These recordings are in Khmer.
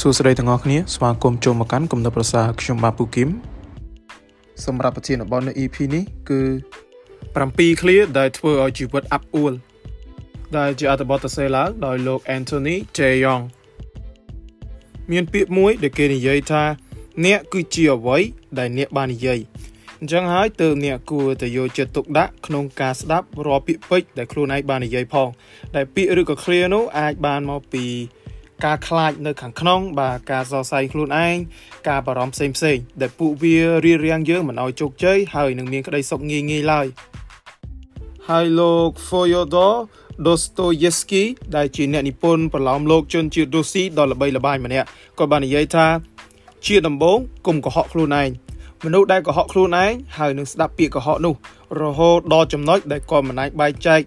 សួស្តីទាំងអស់គ្នាស្វាគមន៍ចូលមកកាន់គំនិតប្រសាខ្ញុំបាទពូគឹមសម្រាប់ប្រធានបទនៅ EP នេះគឺ7 clear ដែលធ្វើឲ្យជីវិតអាប់អួលដែលជាអត្ថបទសរសេរឡើងដោយលោក Anthony J. Young មានពាក្យមួយដែលគេនិយាយថា អ្នកគឺជាអ្វីដែលអ្នកបាននិយាយអញ្ចឹងហើយទើបអ្នកគួរតែយកចិត្តទុកដាក់ក្នុងការស្ដាប់រាល់ពាក្យពេចន៍ដែលខ្លួនឯងបាននិយាយផង ដែលពាក្យឬក៏ clear នោះអាចបានមកពី ការខ្លាចនៅខាងក្នុង បាទការសរសៃខ្លួនឯងការបារម្ភផ្សេងផ្សេងដែលពួកវារៀបរៀងយើងមិនឲ្យជោគជ័យហើយនឹងមានក្តីសុខងាយងាយឡើយហើយលោក Fyodor Dostoevsky ដែលជាអ្នកនិពន្ធប្រឡោមលោកជនជាតិរុស្ស៊ីដ៏ល្បីល្បាញម្នាក់ក៏បាននិយាយថា ជាដំបូងគុំកុហកខ្លួនឯងមនុស្សដែលកុហកខ្លួនឯងហើយនឹងស្ដាប់ពាក្យកុហកនោះរហូតដល់ចំណុចដែលគាត់មិនអាចបែងចែក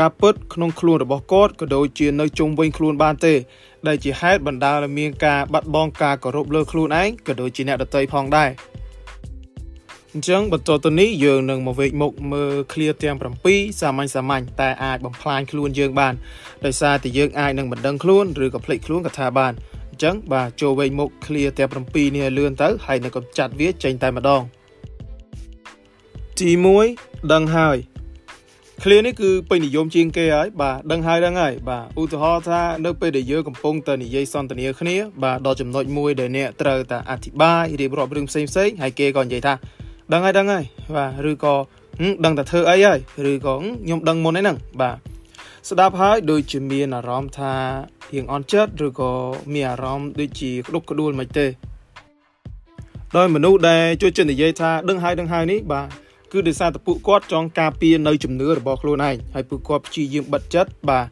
ការពិតក្នុងខ្លួនរបស់គាត់ក៏ដូចជានៅជុំវិញខ្លួនបានទេ ដែលជាហេតុបណ្ដាលឲ្យមានការបាត់បង់ការគោរពលើខ្លួនឯងក៏ដូចជាអ្នកដទៃផងដែរអញ្ចឹងបន្តទៅនេះយើងនឹងមកវេកមុខមើល clear ទាំង7សាមញ្ញសាមញ្ញតែអាចបំផ្លាញខ្លួនយើងបានដោយសារតែយើងអាចនឹងមិនដឹងខ្លួនឬក៏ភ្លេចខ្លួនកថាបានអញ្ចឹងបាទចូលវេកមុខ clear ទាំង7នេះឲ្យលឿនទៅហើយនឹងកំចាត់វាចេញតែម្ដងទី1ដឹងហើយ clear នេះគឺពេញនិយមជាងគេហើយបាទដឹងហើយដឹងហើយបាទឧទាហរណ៍ថានៅពេលដែលយើងកំពុងតែនិយាយសន្ទនាគ្នាបាទដល់ចំណុចមួយដែលអ្នកត្រូវតែអធិប្បាយរៀបរាប់រឿងផ្សេងផ្សេងហើយគេក៏និយាយថាដឹងហើយដឹងហើយបាទឬក៏ដឹងតែធ្វើអីហើយឬក៏ខ្ញុំដឹងមុនហ្នឹងបាទស្ដាប់ហើយដូចជាមានអារម្មណ៍ថារៀងអន់ចិត្តឬក៏មានអារម្មណ៍ដូចជាក្តុកក្តួលមិនទេដោយមនុស្សដែលជួយចិត្តនិយាយថាដឹងហើយដឹងហើយនេះបាទ គឺដោយសារតែពួកគាត់ចង់ការពារនៅជំនឿរបស់ខ្លួនឯងហើយពួកគាត់ព្យាយាមបិទចិត្តបាទ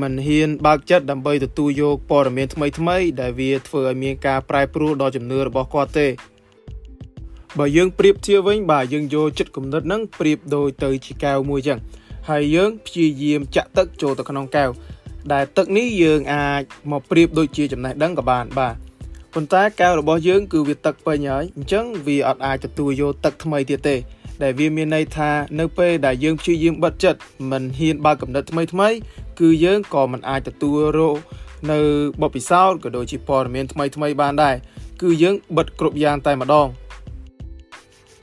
មិនហ៊ានបើកចិត្តដើម្បីទទួលយកព័ត៌មានថ្មីថ្មីដែលវាធ្វើឲ្យមានការប្រែប្រួលដល់ជំនឿរបស់គាត់ទេបើយើងប្រៀបធៀបវិញបាទយើងយកចិត្តគំនិតហ្នឹងប្រៀបដូចទៅជាកែវមួយចឹងហើយយើងព្យាយាមចាក់ទឹកចូលទៅក្នុងកែវដែលទឹកនេះយើងអាចមកប្រៀបដូចជាចំណេះដឹងក៏បានបាទប៉ុន្តែកែវរបស់យើងគឺវាទឹកពេញហើយអញ្ចឹងវាអត់អាចទទួលយកទឹកថ្មីទៀតទេ ដែលវាមានន័យថានៅពេលដែលយើងព្យាយាមបិទចិត្តមិនហ៊ានបើកកំណត់ថ្មីថ្មី គឺយើងក៏មិនអាចទទួលរកនៅបបពិសោធន៍ក៏ដូចជាព័ត៌មានថ្មីថ្មីបានដែរគឺយើងបិទគ្រប់យ៉ាងតែម្ដង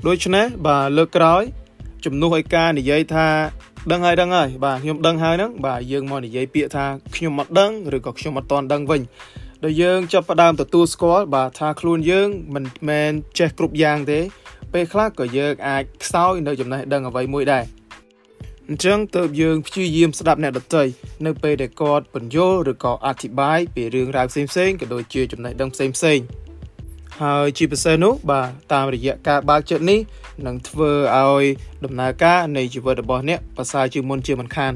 ដូច្នេះបាទលើកក្រោយ ជំនួសឲ្យការនិយាយថាដឹងហើយដឹងហើយបាទខ្ញុំដឹងហើយហ្នឹងបាទយើងមកនិយាយពាក្យថាខ្ញុំអត់ដឹងឬក៏ខ្ញុំអត់តន់ដឹងវិញដែលយើងចាប់ផ្ដើមទទួលស្គាល់បាទថាខ្លួនយើងមិនមែនចេះគ្រប់យ៉ាងទេ ពេលខ្លះក៏យើងអាចខ្សោយនៅចំណេះដឹងអ្វីមួយដែរអញ្ចឹងទើបយើងព្យាយាមស្ដាប់អ្នកដទៃនៅពេលដែលគាត់បញ្យល់ឬក៏អធិប្បាយពីរឿងរ៉ាវផ្សេងៗក៏ដូចជាចំណេះដឹងផ្សេងៗហើយជាពិសេសនោះបាទតាមរយៈការបើកចិត្តនេះនឹងធ្វើឲ្យដំណើរការនៃជីវិតរបស់អ្នកប្រសើរជាងមុនជាមិនខាន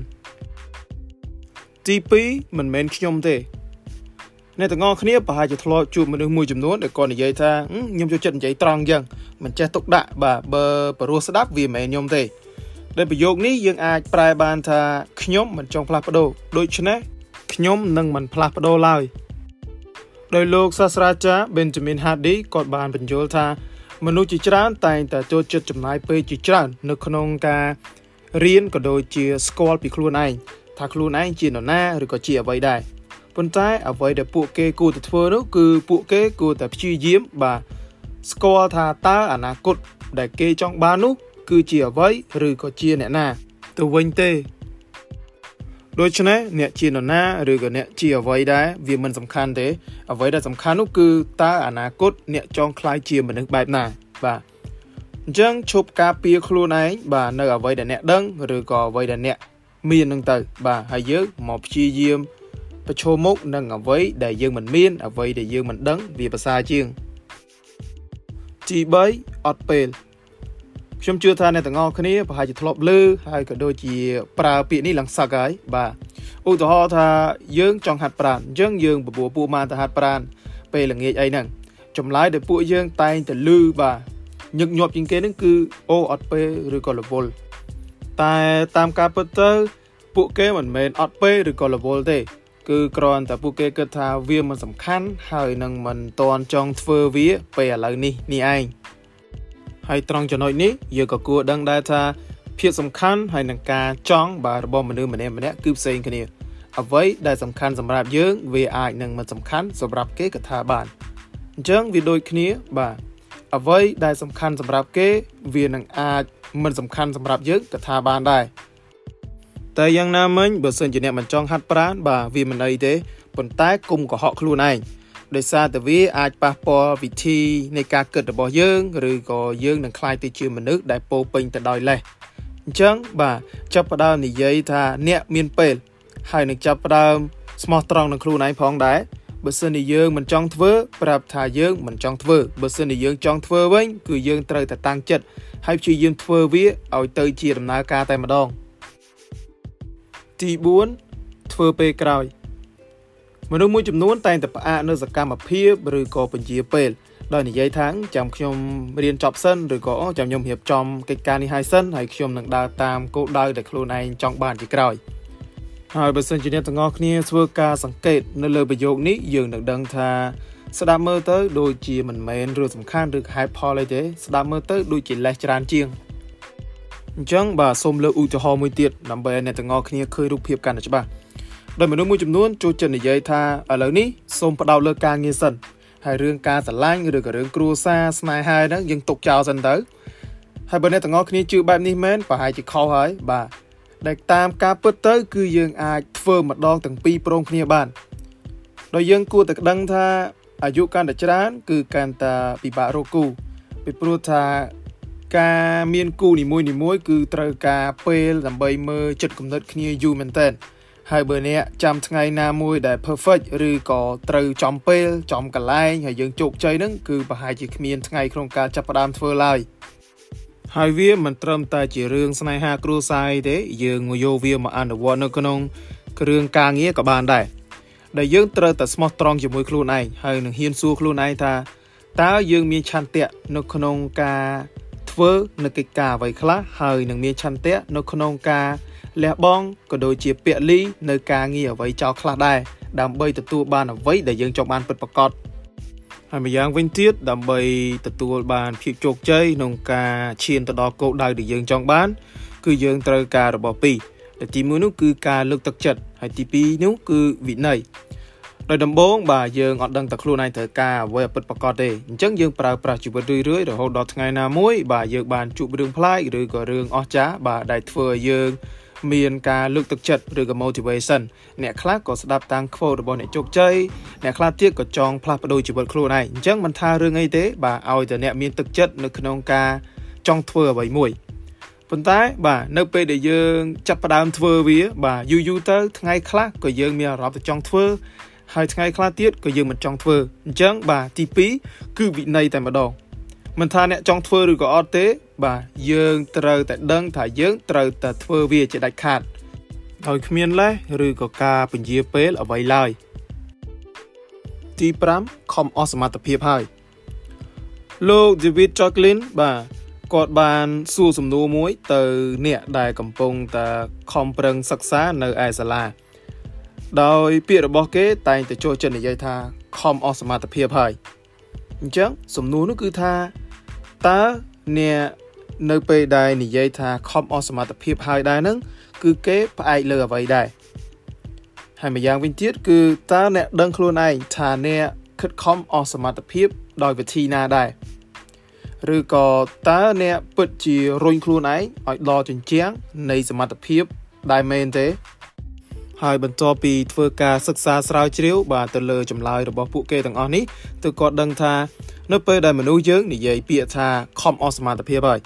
ទី2មិនមែនខ្ញុំទេ អ្នកទាំងអស់គ្នាប្រហែលជាធ្លាប់ជួបមនុស្សមួយចំនួនដែលគាត់និយាយថាខ្ញុំចូលចិត្តនិយាយត្រង់អញ្ចឹងមិនចេះទុកដាក់បាទបើបរោះស្ដាប់វាមិនមែនខ្ញុំទេដែលប្រយោគនេះយើងអាចប្រែបានថាខ្ញុំមិនចង់ផ្លាស់ប្ដូរដូច្នេះខ្ញុំនឹងមិនផ្លាស់ប្ដូរឡើយដោយលោកសាស្ត្រាចារ្យ Benjamin Hardy គាត់បានបញ្យល់ថាមនុស្សជាច្រើនតែងតែចូលចិត្តចំណាយពេលជាច្រើន នៅក្នុងការរៀនក៏ដូចជាស្គាល់ពីខ្លួនឯងថាខ្លួនឯងជានរណាឬក៏ជាអ្វីដែរ ប៉ុន្តែអ្វីដែលពួកគេគួរតែធ្វើនោះគឺពួកគេគួរតែព្យាយាមបាទស្គាល់ថាតើអនាគតដែលគេចង់បាននោះ គឺជាអ្វីឬក៏ជាអ្នកណា ទៅវិញទេដូច្នេះអ្នកជានរណាឬក៏អ្នកជាអ្វីដែរវាមិនសំខាន់ទេអ្វីដែលសំខាន់នោះគឺតើអនាគតអ្នកចង់ក្លាយជាមនុស្សបែបណាបាទអញ្ចឹងឈប់ការពារខ្លួនឯងបាទនៅអ្វីដែលអ្នកដឹងឬក៏អ្វីដែលអ្នកមាននឹងទៅ បាទហើយយើងមកព្យាយាម ប្រឈមមុខនឹងអ្វីដែលយើងមិនមានអ្វីដែលយើងមិនដឹងវាប្រសើរជាងទី3អត់ពេលខ្ញុំជឿថាអ្នកទាំងអស់គ្នាប្រហែលជាធ្លាប់ឮហើយក៏ដូចជាប្រើពាក្យនេះឡើងសឹកហើយបាទឧទាហរណ៍ថាយើងចង់ហាត់ប្រាណអញ្ចឹងយើងបបួពួកមកទៅហាត់ប្រាណពេលល្ងាចអីហ្នឹងចម្លើយដែលពួកយើងតែងតែឮបាទញឹកញាប់ជាងគេហ្នឹងគឺអូអត់ពេលឬក៏រវល់តែតាមការពិតទៅពួកគេមិនមែនអត់ពេលឬក៏រវល់ទេ គឺគ្រាន់តែពួកគេគិតថាវាមិនសំខាន់ហើយនឹងមិនតន់ចង់ធ្វើវាពេលឥឡូវនេះនេះឯងហើយត្រង់ចំណុចនេះយើងក៏គួរដឹងដែរថាភាពសំខាន់ហើយនឹងការចង់បាទរបស់មនុស្សម្នាក់ម្នាក់គឺផ្សេងគ្នាអ្វីដែលសំខាន់សម្រាប់យើងវាអាចនឹងមិនសំខាន់សម្រាប់គេក៏ថាបានអញ្ចឹងវាដូចគ្នាបាទអ្វីដែលសំខាន់សម្រាប់គេ វានឹងអាចមិនសំខាន់សម្រាប់យើងក៏ថាបានដែរ តែយ៉ាងណាមិញបើសិនជាអ្នកមិនចង់ហាត់ប្រាណបាទវាមិនអីទេប៉ុន្តែគុំកុហកខ្លួនឯងដោយសារតែវាអាចប៉ះពាល់វិធីនៃការគិតរបស់យើងឬក៏យើងនឹងក្លាយទៅជាមនុស្សដែលពោពេញទៅដោយលេសអញ្ចឹងបាទចាប់ផ្ដើមនិយាយថាអ្នកមានពេល ហើយនឹងចាប់ផ្ដើមស្មោះត្រង់នឹងខ្លួនឯងផងដែរបើសិនជាយើងមិនចង់ធ្វើប្រាប់ថាយើងមិនចង់ធ្វើបើសិនជាយើងចង់ធ្វើវិញគឺយើងត្រូវតែតាំងចិត្តហើយព្យាយាមធ្វើវាឲ្យទៅជាដំណើរការតែម្ដង ទី4ធ្វើពេលក្រោយ មនុស្សមួយចំនួនតែងតែផ្អាកនៅសកម្មភាពឬក៏ពជាពេលដោយនិយាយថាចាំខ្ញុំរៀនចប់សិនឬក៏ចាំខ្ញុំរៀបចំកិច្ចការនេះឲ្យសិនហើយខ្ញុំនឹងដើរតាមគោលដៅដែលខ្លួនឯងចង់បានជាក្រោយហើយបើសិនជាអ្នកទាំងអស់គ្នាធ្វើការសង្កេតនៅលើប្រយោគនេះយើងនឹងដឹងថាស្ដាប់មើលទៅដូចជាមិនមែនរឿងសំខាន់ឬហេតុផលអីទេស្ដាប់មើលទៅដូចជាលេសច្រើនជាង អញ្ចឹងបាទសូមលើកឧទាហរណ៍មួយទៀតដើម្បីឲ្យអ្នកទាំងអស់គ្នាឃើញរូបភាពកាន់តែច្បាស់ដោយមនុស្សមួយចំនួនចូលចិត្តនិយាយថាឥឡូវនេះសូមផ្ដោតលើការងារសិនហើយរឿងការស្រឡាញ់ឬក៏រឿងគ្រួសារស្នេហាហ្នឹងយើងទុកចោលសិនទៅហើយបើអ្នកទាំងអស់គ្នាជឿបែបនេះមែនប្រហែលជាខុសហើយបាទដែលតាមការពិតទៅ គឺយើងអាចធ្វើម្ដងទាំងពីរព្រមគ្នាបានដោយយើងគួរតែដឹងថាអាយុកាន់តែច្រើន គឺកាន់តែពិបាករកគូពីព្រោះថា ការមានគូនីមួយៗគឺត្រូវការពេលដើម្បីមើលចិត្តគំនិតគ្នាយូរមែនតើហើយបើអ្នកចាំថ្ងៃណាមួយដែល perfect ឬក៏ត្រូវចំពេលចំកន្លែងហើយយើងជោគជ័យហ្នឹងគឺប្រហែលជាគ្មានថ្ងៃក្នុងការចាប់ផ្ដើមធ្វើឡើយហើយវាមិនត្រឹមតែជារឿងស្នេហាគ្រួសារទេ យើងយកវាមកអនុវត្តនៅក្នុងគ្រឿងការងារក៏បានដែរដែលយើងត្រូវតែស្មោះត្រង់ជាមួយខ្លួនឯងហើយនឹងហ៊ានសួរខ្លួនឯងថាតើយើងមានឆន្ទៈនៅក្នុងការ ធ្វើនៅកិច្ចការអ្វីខ្លះហើយនឹងមានឆន្ទៈនៅក្នុងការលះបង់ក៏ដូចជាពលីនៅការងារអ្វីចោលខ្លះដែរដើម្បីទទួលបានអ្វីដែលយើងចង់បានពិតប្រាកដហើយម្យ៉ាងវិញទៀតដើម្បីទទួលបានភាពជោគជ័យក្នុងការឈានទៅដល់គោលដៅដែលយើងចង់បាន គឺយើងត្រូវការរបស់ពីរដែលទី1នោះគឺការលើកទឹកចិត្តហើយទី2នោះគឺវិន័យ ដោយដំបូងបាទយើងអត់ដឹងតែខ្លួនឯងត្រូវការអ្វីឲ្យពិតប្រាកដទេអញ្ចឹងយើងប្រើប្រាស់ជីវិតរឿយៗរហូតដល់ថ្ងៃណាមួយបាទយើងបានជួបរឿងប្លែកឬក៏រឿងអស្ចារ្យបាទដែលធ្វើឲ្យយើងមានការលើកទឹកចិត្តឬក៏ motivation អ្នកខ្លះក៏ស្ដាប់តាម quote របស់អ្នកជោគជ័យអ្នកខ្លះទៀតក៏ចង់ផ្លាស់ប្ដូរជីវិតខ្លួនឯងអញ្ចឹងមិនថារឿងអីទេ បាទឲ្យតែអ្នកមានទឹកចិត្តនៅក្នុងការចង់ធ្វើអ្វីមួយប៉ុន្តែបាទនៅពេលដែលយើងចាប់ផ្ដើមធ្វើវា បាទយូរយូរទៅថ្ងៃខ្លះក៏យើងមានអារម្មណ៍ទៅចង់ធ្វើ ហើយថ្ងៃខ្លះទៀតក៏យើងមិនចង់ធ្វើអញ្ចឹងបាទទី2គឺវិន័យតែម្ដងមិនថាអ្នកចង់ធ្វើឬក៏អត់ទេ បាទយើងត្រូវតែដឹងថាយើងត្រូវតែធ្វើវាជាដាច់ខាតដោយគ្មានលេសឬក៏ការពន្យាពេលអ្វីឡើយទី5ខំអស់សមត្ថភាពហើយលោក David Jocklin បាទគាត់បានសួរសំណួរមួយទៅអ្នកដែលកំពុងតែខំប្រឹងសិក្សានៅឯសាលា ដោយពាក្យរបស់គេតែងតែចូលចិត្តនិយាយថាខំអស់សមត្ថភាពហើយអញ្ចឹងសំណួរនោះគឺថាតើអ្នកនៅពេលដែលនិយាយថាខំអស់សមត្ថភាពហើយដែរហ្នឹងគឺគេផ្អែកលើអ្វីដែរហើយម្យ៉ាងវិញទៀតគឺតើអ្នកដឹងខ្លួនឯងថាអ្នកខិតខំអស់សមត្ថភាពដោយវិធីណាដែរឬក៏តើអ្នកពិតជារុញខ្លួនឯងឲ្យដល់ជញ្ជាំងនៃសមត្ថភាពដែរមែនទេ ហើយបន្ទាប់ពីធ្វើការសិក្សាស្រាវជ្រាវបាទទៅលើចម្លើយរបស់ពួកគេទាំងអស់នេះទើបគាត់ដឹងថានៅពេលដែលមនុស្សយើងនិយាយពាក្យថាខំអស់សមត្ថភាពហើយ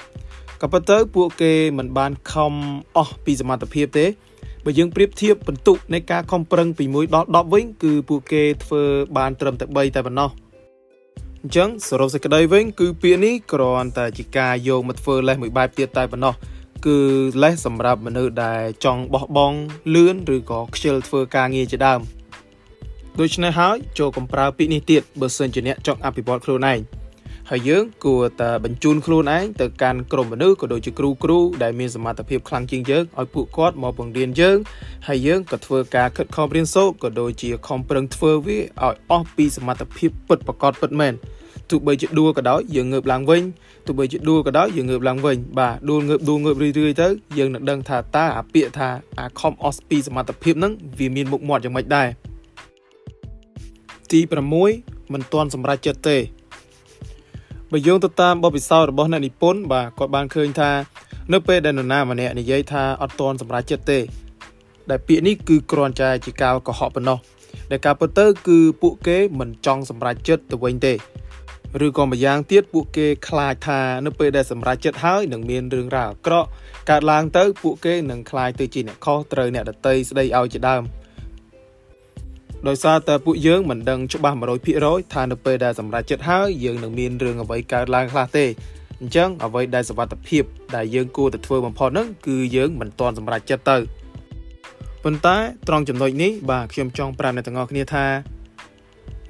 ក៏ប៉ុន្តែពួកគេមិនបានខំអស់ពីសមត្ថភាពទេបើយើងប្រៀបធៀបបន្ទុកនៃការខំប្រឹងពី1ដល់10វិញគឺពួកគេធ្វើបានត្រឹមតែ3តែប៉ុណ្ណោះអញ្ចឹងសរុបសេចក្តីវិញគឺពាក្យនេះគ្រាន់តែជាការយកមកធ្វើលេសមួយបែបទៀតតែប៉ុណ្ណោះ គឺលេសសម្រាប់មនុស្សដែលចង់បោះបង់លឿនឬក៏ខ្ជិលធ្វើការងារជាដើមដូច្នេះហើយចូលកំប្រើពាក្យនេះទៀតបើសិនជាអ្នកចង់អភិវឌ្ឍខ្លួនឯងហើយយើងគួរតែបញ្ជូនខ្លួនឯងទៅកាន់ក្រុមមនុស្សក៏ដូចជាគ្រូគ្រូដែលមានសមត្ថភាពខ្លាំងជាងយើងឲ្យពួកគាត់មកបង្រៀនយើងហើយយើងក៏ធ្វើការខិតខំរៀនសូត្រក៏ដូចជាខំប្រឹងធ្វើវាឲ្យអស់ពីសមត្ថភាពពិតប្រាកដពិតមែន ទោះបីជាដួលក៏ដោយយើងងើបឡើងវិញទោះបីជាដួលក៏ដោយយើងងើបឡើងវិញបាទដួលងើបដួលងើបរឿយរឿយទៅយើងនឹងដឹងថាតើអាពាក្យថាអាខំអស់ពីសមត្ថភាពហ្នឹងវាមានមុខមាត់យ៉ាងម៉េចដែរទី6មិនទាន់សម្រេចចិត្តទេបើយោងទៅតាមបទពិសោធន៍របស់អ្នកនិពន្ធបាទគាត់បានឃើញថា នៅពេលដែលនរណាម្នាក់និយាយថាអត់ទាន់សម្រេចចិត្តទេ ដែលពាក្យនេះគឺគ្រាន់តែជាការកុហកប៉ុណ្ណោះដែលការពិតទៅគឺពួកគេមិនចង់សម្រេចចិត្តទៅវិញទេ ឬក៏ម្យ៉ាងទៀតពួកគេខ្លាចថានៅពេលដែលសម្រេចចិត្តហើយនឹងមានរឿងរ៉ាវអាក្រក់កើតឡើងទៅពួកគេនឹងខ្លាចទៅជាអ្នកខុសត្រូវអ្នកដតីស្ដីឲ្យជាដើមដោយសារតែពួកយើងមិនដឹងច្បាស់100%ថានៅពេលដែលសម្រេចចិត្តហើយយើងនឹងមានរឿងអ្វីកើតឡើងខ្លះទេអញ្ចឹងអ្វីដែលសវត្ថភាពដែលយើងគួរតែធ្វើបំផុតហ្នឹងគឺយើងមិនទាន់សម្រេចចិត្តទៅប៉ុន្តែត្រង់ចំណុចនេះបាទខ្ញុំចង់ប្រាប់អ្នកទាំងអស់គ្នាថា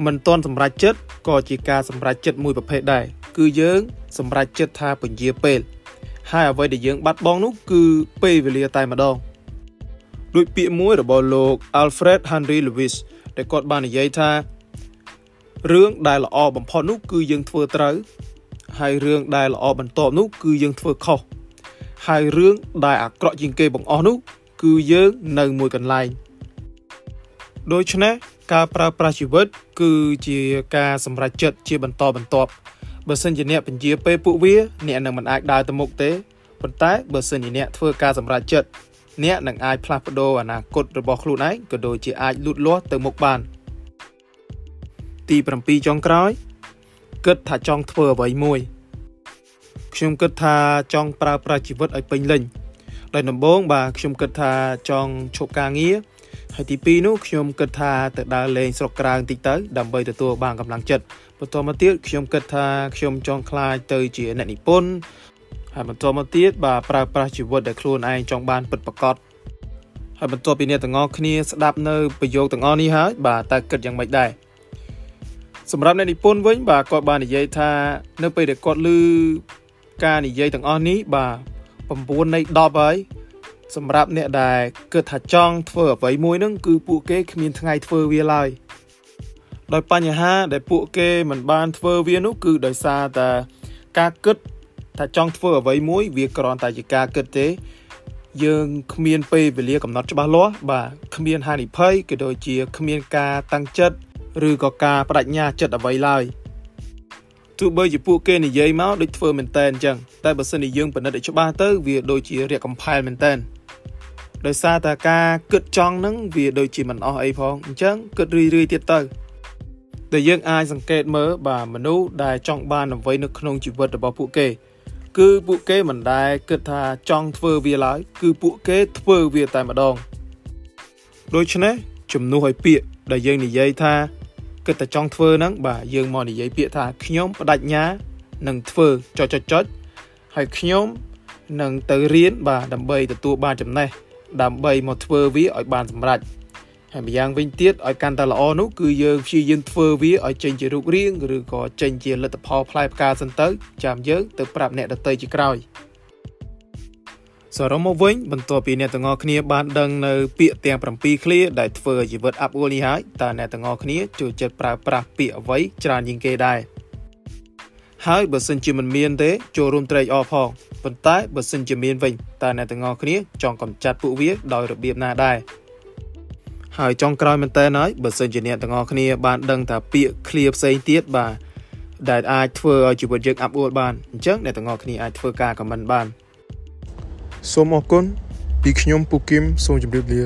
មិនទាន់សម្រេចចិត្តក៏ជាការសម្រេចចិត្តមួយប្រភេទដែរគឺយើង សម្រេចចិត្តថាពញាពេលហើយអ្វីដែលយើង បាត់បង់នោះគឺពេលវេលាតែម្ដងដូចពាក្យមួយរបស់លោក Alfred Henry Lewis ដែលគាត់បាននិយាយថារឿងដែលល្អបំផុតនោះគឺយើងធ្វើត្រូវហើយរឿងដែលល្អបន្ទាប់នោះគឺយើងធ្វើខុសហើយរឿងដែលអាក្រក់ជាងគេបង្អស់នោះ គឺយើងនៅមួយកន្លែងដូច្នេះ ការប្រើប្រាស់ជីវិត គឺជាការសម្រេចចិត្តជាបន្តបន្ទាប់បើសិនជាអ្នកពញាពេលពួកវាអ្នកនឹងមិនអាចដើរទៅមុខទេប៉ុន្តែបើសិនជាអ្នកធ្វើការសម្រេចចិត្តអ្នកនឹងអាចផ្លាស់ប្ដូរអនាគតរបស់ខ្លួនឯងក៏ដូចជាអាចលូតលាស់ទៅមុខបាន ទី7ចុងក្រោយ គិតថាចង់ធ្វើអ្វីមួយខ្ញុំគិតថាចង់ប្រើប្រាស់ជីវិតឲ្យពេញលេញដោយដំបូងបាទខ្ញុំគិតថាចង់ឈប់ការងារ ហើយទី2នោះខ្ញុំគិតថាទៅដើរលេងស្រុកក្រៅបន្តិចទៅដើម្បីទទួលបានកម្លាំងចិត្តបន្តមកទៀតខ្ញុំគិតថាខ្ញុំចង់ក្លាយទៅជាអ្នកនិពន្ធហើយបន្តមកទៀតបាទប្រើប្រាស់ជីវិតដែលខ្លួនឯងចង់បានពិតប្រាកដហើយបន្ទាប់ពីអ្នកទាំងអស់គ្នាស្ដាប់នៅប្រយោគទាំងអស់នេះហើយបាទតើគិតយ៉ាងម៉េចដែរសម្រាប់អ្នកនិពន្ធវិញបាទគាត់បាននិយាយថា នៅពេលដែលគាត់ឮការនិយាយទាំងអស់នេះបាទ9នៃ10ហើយ សម្រាប់អ្នកដែលគិតថាចង់ធ្វើអ្វីមួយហ្នឹងគឺពួកគេគ្មានថ្ងៃធ្វើវាឡើយដោយបញ្ហាដែលពួកគេមិនបានធ្វើវានោះគឺដោយសារតែការគិតថាចង់ធ្វើអ្វីមួយវាគ្រាន់តែជាការគិតទេ យើងគ្មានពេលវេលាកំណត់ច្បាស់លាស់បាទគ្មានហានិភ័យក៏ដូចជាគ្មានការតាំងចិត្តឬក៏ការបដិញ្ញាចិត្តអ្វីឡើយទោះបីជាពួកគេនិយាយមកដូចធ្វើមែនតែនអញ្ចឹងតែបើសិនជាយើងពិនិត្យឲ្យច្បាស់ទៅវាដូចជារាកកំផែលមែនតែន ដោយសារតែការគិតចង់ហ្នឹងវាដូចជាមិនអស់អីផងអញ្ចឹងគិតរឿយរឿយទៀតទៅដែលយើងអាចសង្កេតមើលបាទមនុស្សដែលចង់បានអ្វីនៅក្នុងជីវិតរបស់ពួកគេ គឺពួកគេមិនដែលគិតថាចង់ធ្វើវាឡើយគឺពួកគេធ្វើវាតែម្ដងដូច្នេះជំនួសឲ្យពាក្យដែលយើងនិយាយថាគិតតែចង់ធ្វើហ្នឹងបាទយើងមកនិយាយពាក្យថាខ្ញុំបដិញ្ញានឹងធ្វើចុចចុចចុចហើយខ្ញុំនឹងទៅរៀនបាទដើម្បីទទួលបានចំណេះ ដើម្បីមកធ្វើវាឲ្យបានសម្រេចហើយម្យ៉ាងវិញទៀតឲ្យកាន់តែល្អនោះគឺយើងព្យាយាមធ្វើវាឲ្យចេញជារូបរាងឬក៏ចេញជាលទ្ធផលផ្លែផ្កាសិនទៅចាំយើងទៅប្រាប់អ្នកដទៃជាក្រោយសរុបមកវិញបន្ទាប់ពីអ្នកទាំងអស់គ្នាបានដឹងនៅពាក្យទាំង7ឃ្លាដែលធ្វើឲ្យជីវិតអាប់អួលនេះហើយតើអ្នកទាំងអស់គ្នាចូលចិត្តប្រើប្រាស់ពាក្យអ្វីច្រើនជាងគេដែរ ហើយបើសិនជាមិនមានទេចូលរួមត្រេកអរផងប៉ុន្តែបើសិនជាមានវិញតើអ្នកទាំងអស់គ្នាចង់កម្ចាត់ពួកវាដោយរបៀបណាដែរហើយចុងក្រោយមែនតើហើយបើសិនជាអ្នកទាំងអស់គ្នាបានដឹងថាពាក្យឃ្លាផ្សេងទៀតបាទដែលអាចធ្វើឲ្យជីវិតយើងអាប់អួលបានអញ្ចឹងអ្នកទាំងអស់គ្នាអាចធ្វើការខមមិនបានសូមអរគុណពីខ្ញុំពូគឹមសូមជម្រាបលា